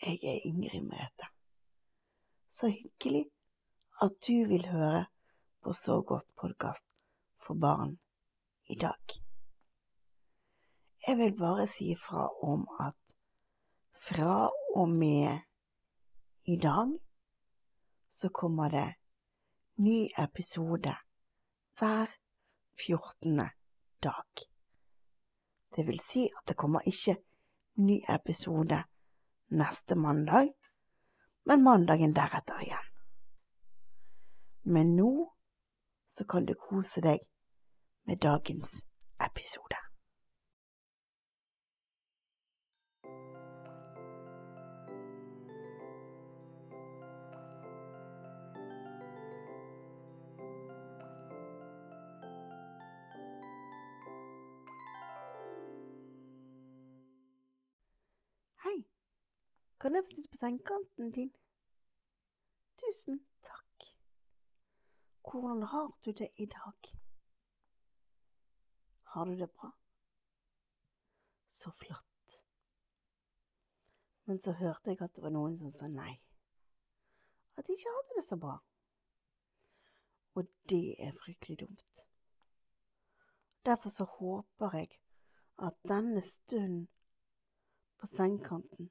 Jeg er Ingrid Merete. Så hyggelig at du vil høre på Så godt podkast for barn i dag. Jeg vil bare si fra om at fra og med i dag så kommer det ny episode hver 14. dag. Det vil si at det kommer ikke ny episode neste mandag, men mandagen deretter igjen. Men nå så kan du kose deg med dagens episode. Kan jeg få sitte på sengekanten din? Tusen takk. Hvordan har du det i dag? Har du det bra? Så flott. Men så hørte jeg at det var noen som sa nei. At de ikke hadde det så bra. Og det er fryktelig dumt. Derfor så håper jeg at denne stunden på sengekanten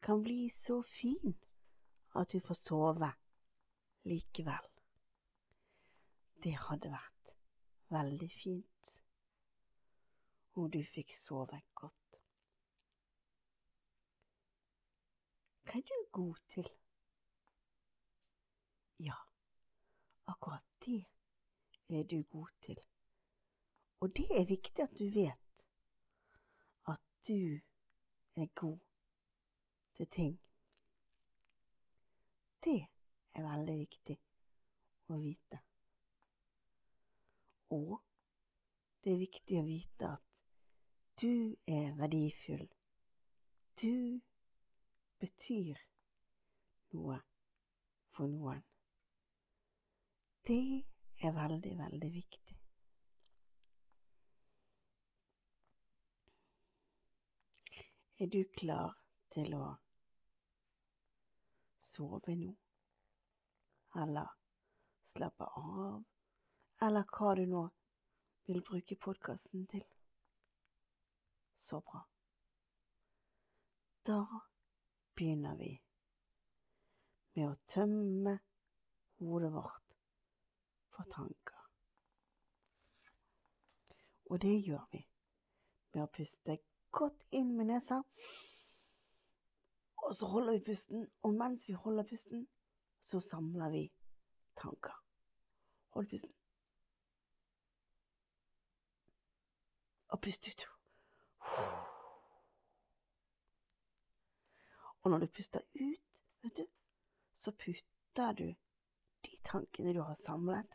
kan bli så fin at du får sove likevel. Det hadde vært veldig fint om du fikk sove godt. Hva er du god til? Ja, akkurat det er du god til. Og det er viktig at du vet at du er god til ting. Det er veldig viktig å vite. Og det er viktig å vite at du er verdifull. Du betyr noe for noen. Det er veldig, veldig viktig. Er du klar til å sove nå? Eller slappe av? Eller hva du nå vil bruke podkasten til? Så bra. Da begynner vi med å tømme hodet vårt for tanker. Og det gjør vi med å puste godt inn med nesa. Og så holder vi pusten, og mens vi holder pusten, så samler vi tanker. Hold pusten. Og pust ut. Og når du puster ut, vet du, så putter du de tankene du har samlet,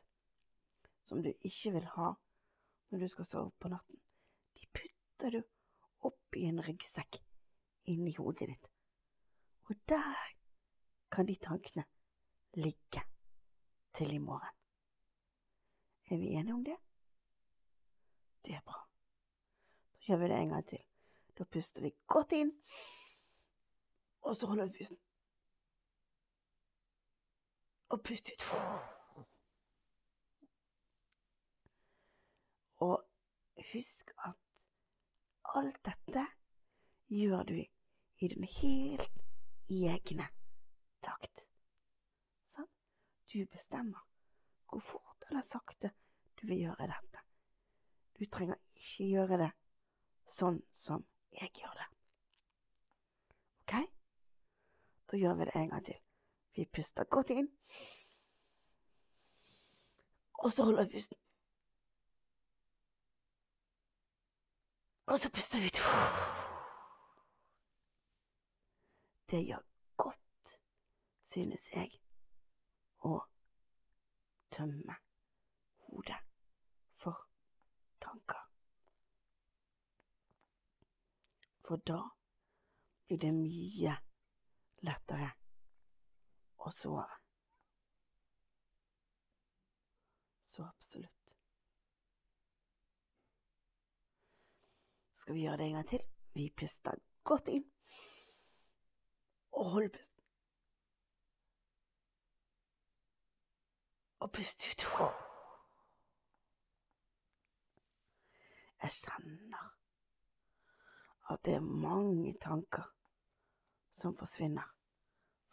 som du ikke vil ha når du skal sove på natten, de putter du opp i en ryggsekk inni hodet ditt. Og der kan de tankene ligge til i morgen. Er vi enige om det? Det er bra. Da gjør vi det en gang til. Da puster vi godt inn, og så holder vi pusten. Og pust ut. Og husk at alt dette gjør du i den helt egne takt. Sånn? Du bestemmer hvor fort eller sakte du vil gjøre dette. Du trenger ikke gjøre det sånn som jeg gjør det. Ok? Da gjør vi det en gang til. Vi puster godt inn, og så holder vi pusten. Og så puster vi ut. Det gjør godt, synes jeg, å tømme hodet for tanker. For da blir det mye lettere å sove. Så absolutt. Skal vi gjøre det en gang til? Vi puster godt inn. Og hold pusten. Og pust ut. Jeg kjenner at det er mange tanker som forsvinner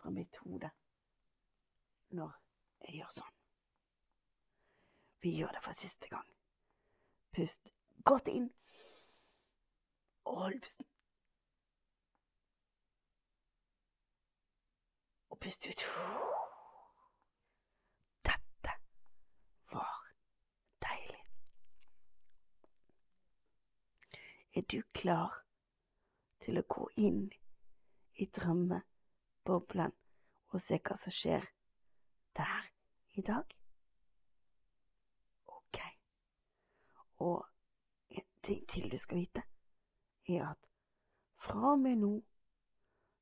fra mitt hode når jeg gjør sånn. Vi gjør det for siste gang. Pust godt inn og hold pusten. Pust ut. Dette var deilig. Er du klar til å gå inn i drømmeboblen og se hva som skjer der i dag? Ok. Og en ting til du skal vite, er at fra og med nå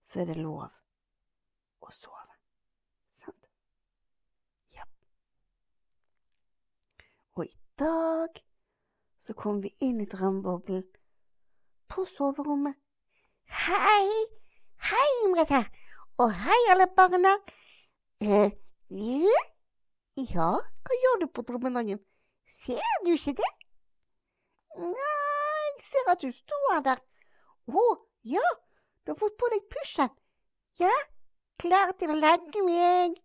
så er det lov å sove. Sant? Ja. Og i dag så kom vi inn i drømmeboblen på soverommet. Hei, hei, Merete. Og hei, alle barna. Eh? Ja, hva gjør du på drømmedagen? Ser du ikke det? Nei, jeg ser at du står der. Å, ja, du har fått på deg pysjen. Ja, klar til å legge meg.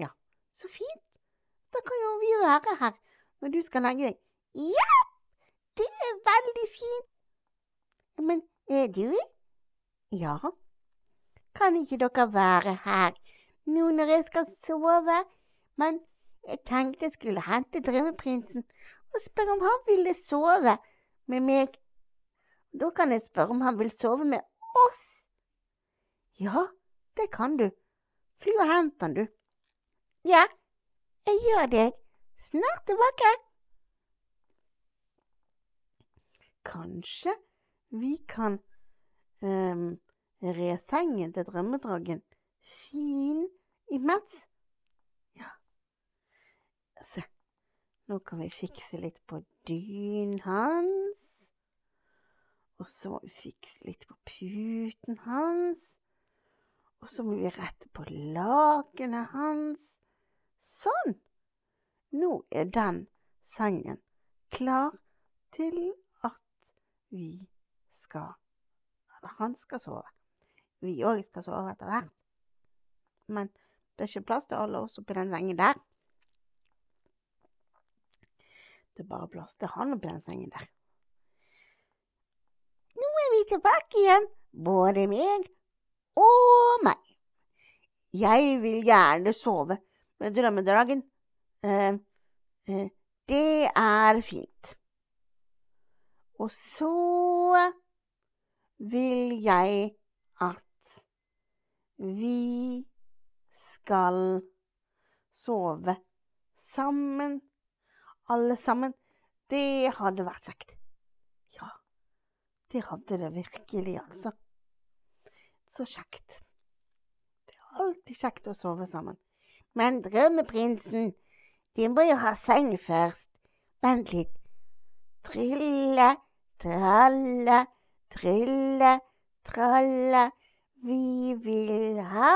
Ja, så fint. Da kan jo vi være her når du skal legge deg. Ja, det er veldig fint. Men er du? Ja, Kan ikke dere være her nå når jeg skal sove? Men jeg tenkte jeg skulle hente drømmeprinsen og spørre om han ville sove med meg. Da kan jeg spørre om han vil sove med oss. ja, det kan du. Fly og hent den, du. Ja, jeg gjør det. Snart tilbake. Kanskje vi kan um, re sengen til drømmedragen fin imens? Ja, se, nå kan vi fikse litt på dynen hans. Og så fikse litt på puten hans. Og så må vi rette på lakenet hans. Sånn! Nå er den sengen klar til at vi skal Eller han skal sove. Vi òg skal sove etter hvert. Men det er ikke plass til alle oss oppi den sengen der. Det er bare plass til han oppi den sengen der. Nå er vi tilbake igjen, både meg og meg. Jeg vil gjerne sove med drømmedragen. Eh, eh, det er fint. Og så vil jeg at vi skal sove sammen, alle sammen. Det hadde vært kjekt. Ja, det hadde det virkelig, altså. Så kjekt. Det er alltid kjekt å sove sammen. Men drømmeprinsen, de må jo ha seng først. Vent litt. Trille, tralle, trille, tralle. Vi vil ha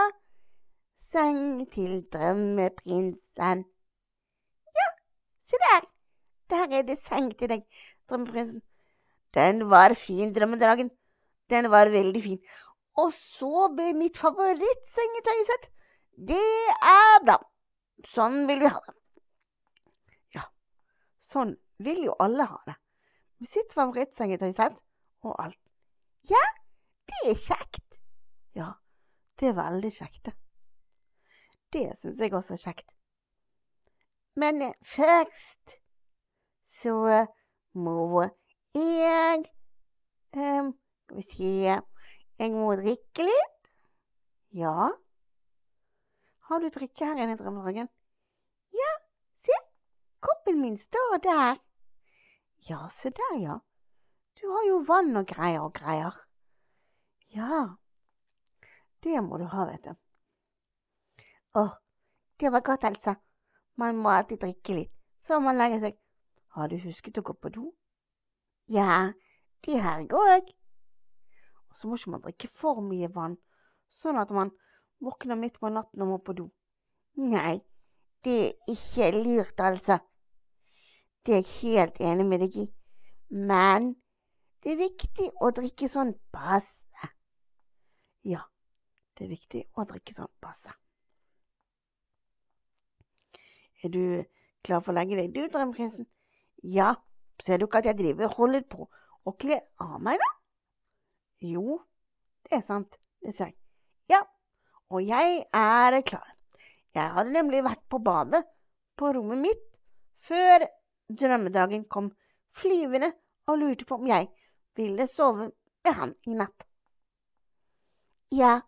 seng til drømmeprinsen. Ja, se der. Der er det seng til deg, drømmeprinsen. Den var fin, drømmedragen. Den var veldig fin. Og så ble mitt favorittsengetøysett. Det er bra. Sånn vil vi ha det. Ja, sånn vil jo alle ha det. Med sitt favorittsengetøysett og alt. Ja, det er kjekt. Ja, det er veldig kjekt, det. Det syns jeg også er kjekt. Men eh, først så må jeg um, Skal vi se Jeg må drikke litt. Ja. Har du drikke her inne, Drømmedragen? Ja, se. Koppen min står der. Ja, se der, ja. Du har jo vann og greier og greier. Ja. Det må du ha, vet du. Å, det var godt, Elsa. Man må alltid drikke litt før man legger seg. Har du husket å gå på do? Ja, det har jeg òg. Og så må ikke man drikke for mye vann, sånn at man våkner midt på natten og må på do. Nei, det er ikke lurt, altså. Det er jeg helt enig med deg i. Men det er viktig å drikke sånn passe. Ja, det er viktig å drikke sånn passe. Er du klar for å legge deg, du, drømmeprinsen? Ja, ser du ikke at jeg driver og holder på å kle av meg, da? Jo, det er sant, det sa jeg. Ja, og jeg er klar. Jeg hadde nemlig vært på badet på rommet mitt før drømmedragen kom flyvende og lurte på om jeg ville sove med han i natt. Ja,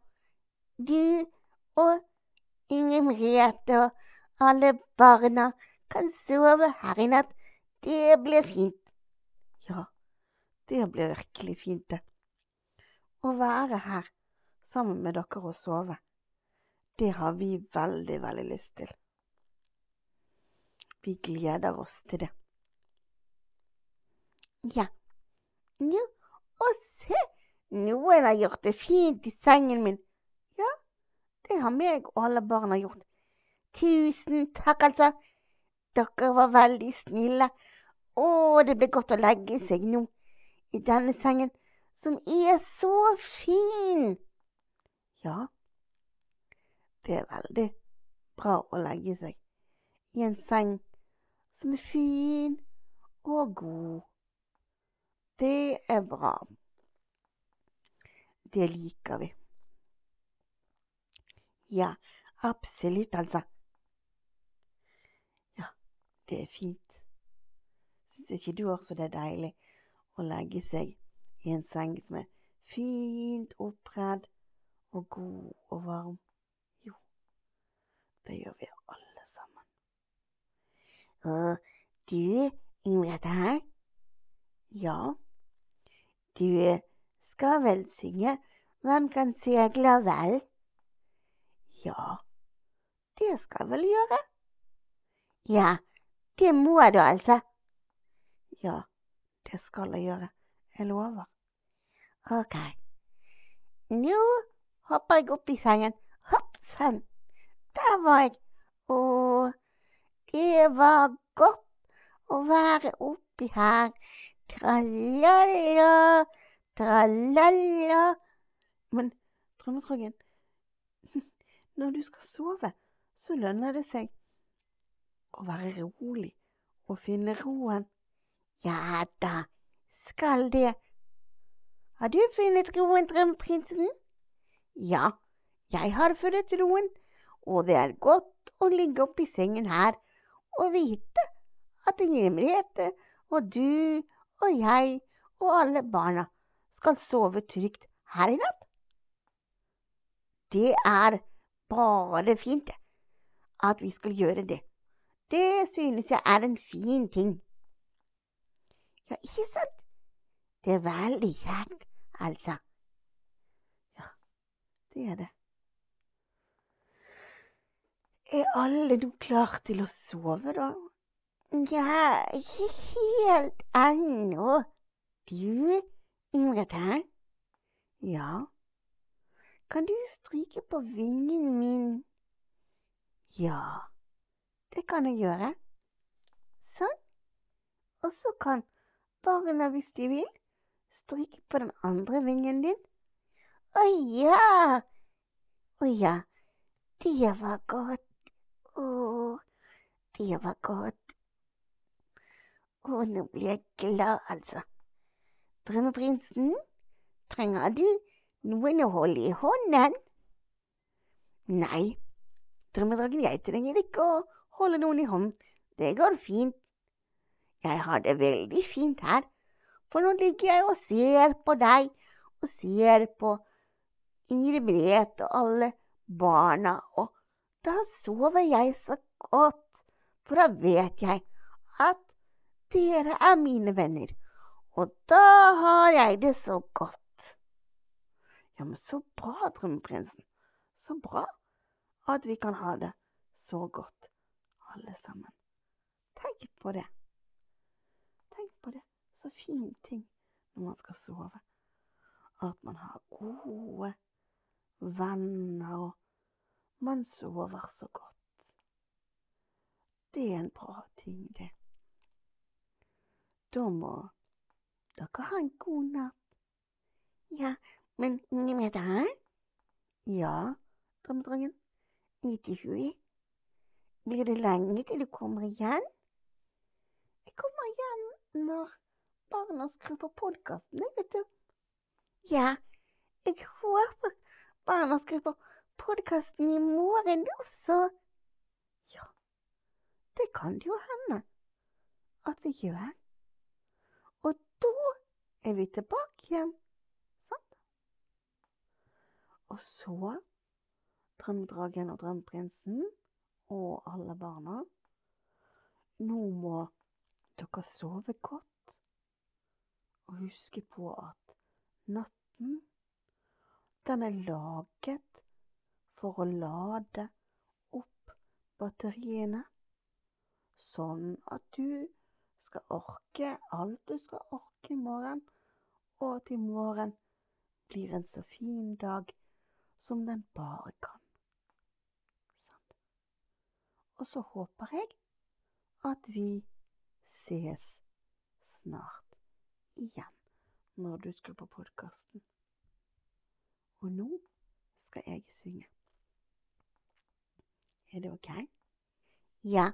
du og Inger Merete og alle barna kan sove her i natt. Det blir fint. Ja, det blir virkelig fint, det. Å være her sammen med dere og sove, det har vi veldig, veldig lyst til. Vi gleder oss til det. Ja. Nå, og se, noen har gjort det fint i sengen min. Ja, det har meg og alle barna gjort. Tusen takk, altså. Dere var veldig snille. Å, det ble godt å legge seg nå i denne sengen, som er så fin. Ja, det er veldig bra å legge seg i en seng som er fin og god. Det er bra. Det liker vi. Ja, absolutt, altså. Ja, det er fint. Syns ikke du også det er deilig å legge seg i en seng som er fint oppredd og god og varm? Jo, det gjør vi alle sammen. Og du, Ingrid, Ja, du skal vel synge Hvem kan seile vel? ja, Det skal vel gjøre? Ja, det må du altså. ja, det skal jeg gjøre. Jeg lover. Ok. Nå hopper jeg opp i sengen. Hopp sann. Der var jeg. Og det var godt å være oppi her. Tralala, tralala. Men Drømmetrogen, når du skal sove, så lønner det seg å være rolig og finne roen. Ja da, skal det. Har du funnet roen, drømmeprinsen? Ja, jeg har funnet roen, og det er godt å ligge oppi sengen her og vite at Merete og du og jeg og alle barna skal sove trygt her i natt. Det er bare fint, at vi skal gjøre det. Det synes jeg er en fin ting. Ja, ikke sant? Det er veldig kjekt, altså. Det er det. Er alle nå klar til å sove, da? Ja, ikke helt ennå. Du, Ingrid? Ja, Kan du stryke på vingen min? ja, Det kan jeg gjøre. Sånn. Og så kan barna, hvis de vil, stryke på den andre vingen din. Å ja! Å ja. Det var godt. Å, det var godt. Å, nå blir jeg glad, altså. Drømmeprinsen, trenger du noen å holde i hånden? Nei, drømmedragen, jeg trenger ikke å holde noen i hånden. Det går fint. Jeg har det veldig fint her, for nå ligger jeg og ser på deg og ser på Ingrid Merete og alle barna, og da sover jeg så godt, for da vet jeg at dere er mine venner, og da har jeg det så godt. ja, men så bra, drømmeprinsen. Så bra at vi kan ha det så godt, alle sammen. Tenk på det. Så fin ting når man skal sove. At man har gode venner, og man sover så godt. Det er en bra ting, det. Da må dere ha en god natt. Ja, men Nimeta, Ja, drømmedrongen? ikke vi. Blir det lenge til du kommer igjen? Jeg kommer igjen når barna skrur på podkasten, jeg, vet du. Ja, jeg håper barna skrur på podkasten i morgen også. Det kan det jo hende at vi gjør. Og da er vi tilbake igjen, sant? Og så Drømmedragen og Drømmeprinsen og alle barna. Nå må dere sove godt og huske på at natten, den er laget for å lade opp batteriene, sånn at du skal orke alt du skal orke i morgen, og at i morgen blir en så fin dag som den bare kan. Sånn. Og så håper jeg at vi ses snart igjen når du skrur på podkasten. Og nå skal jeg synge. Er det ok? Ja,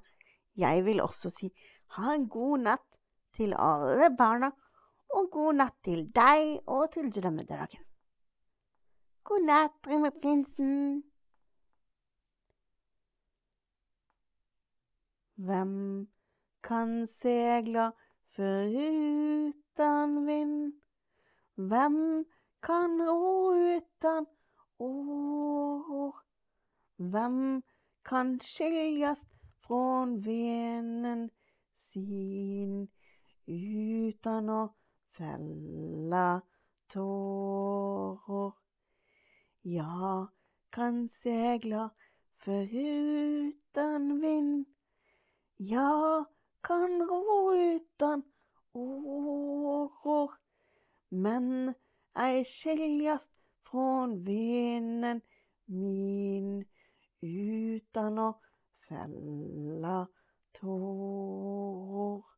jeg vil også si ha en god natt til alle barna, og god natt til deg og til drømmedragen. God natt, drømmeprinsen. Hvem kan segla foruten vind? Hvem kan ro utan år? Hvem kan skiljas från venen sin utan å felle tårer? Jag kan segla foruten vind. Jag kan ro utan årer, men ei skiljas från venen min utan å felle tårer.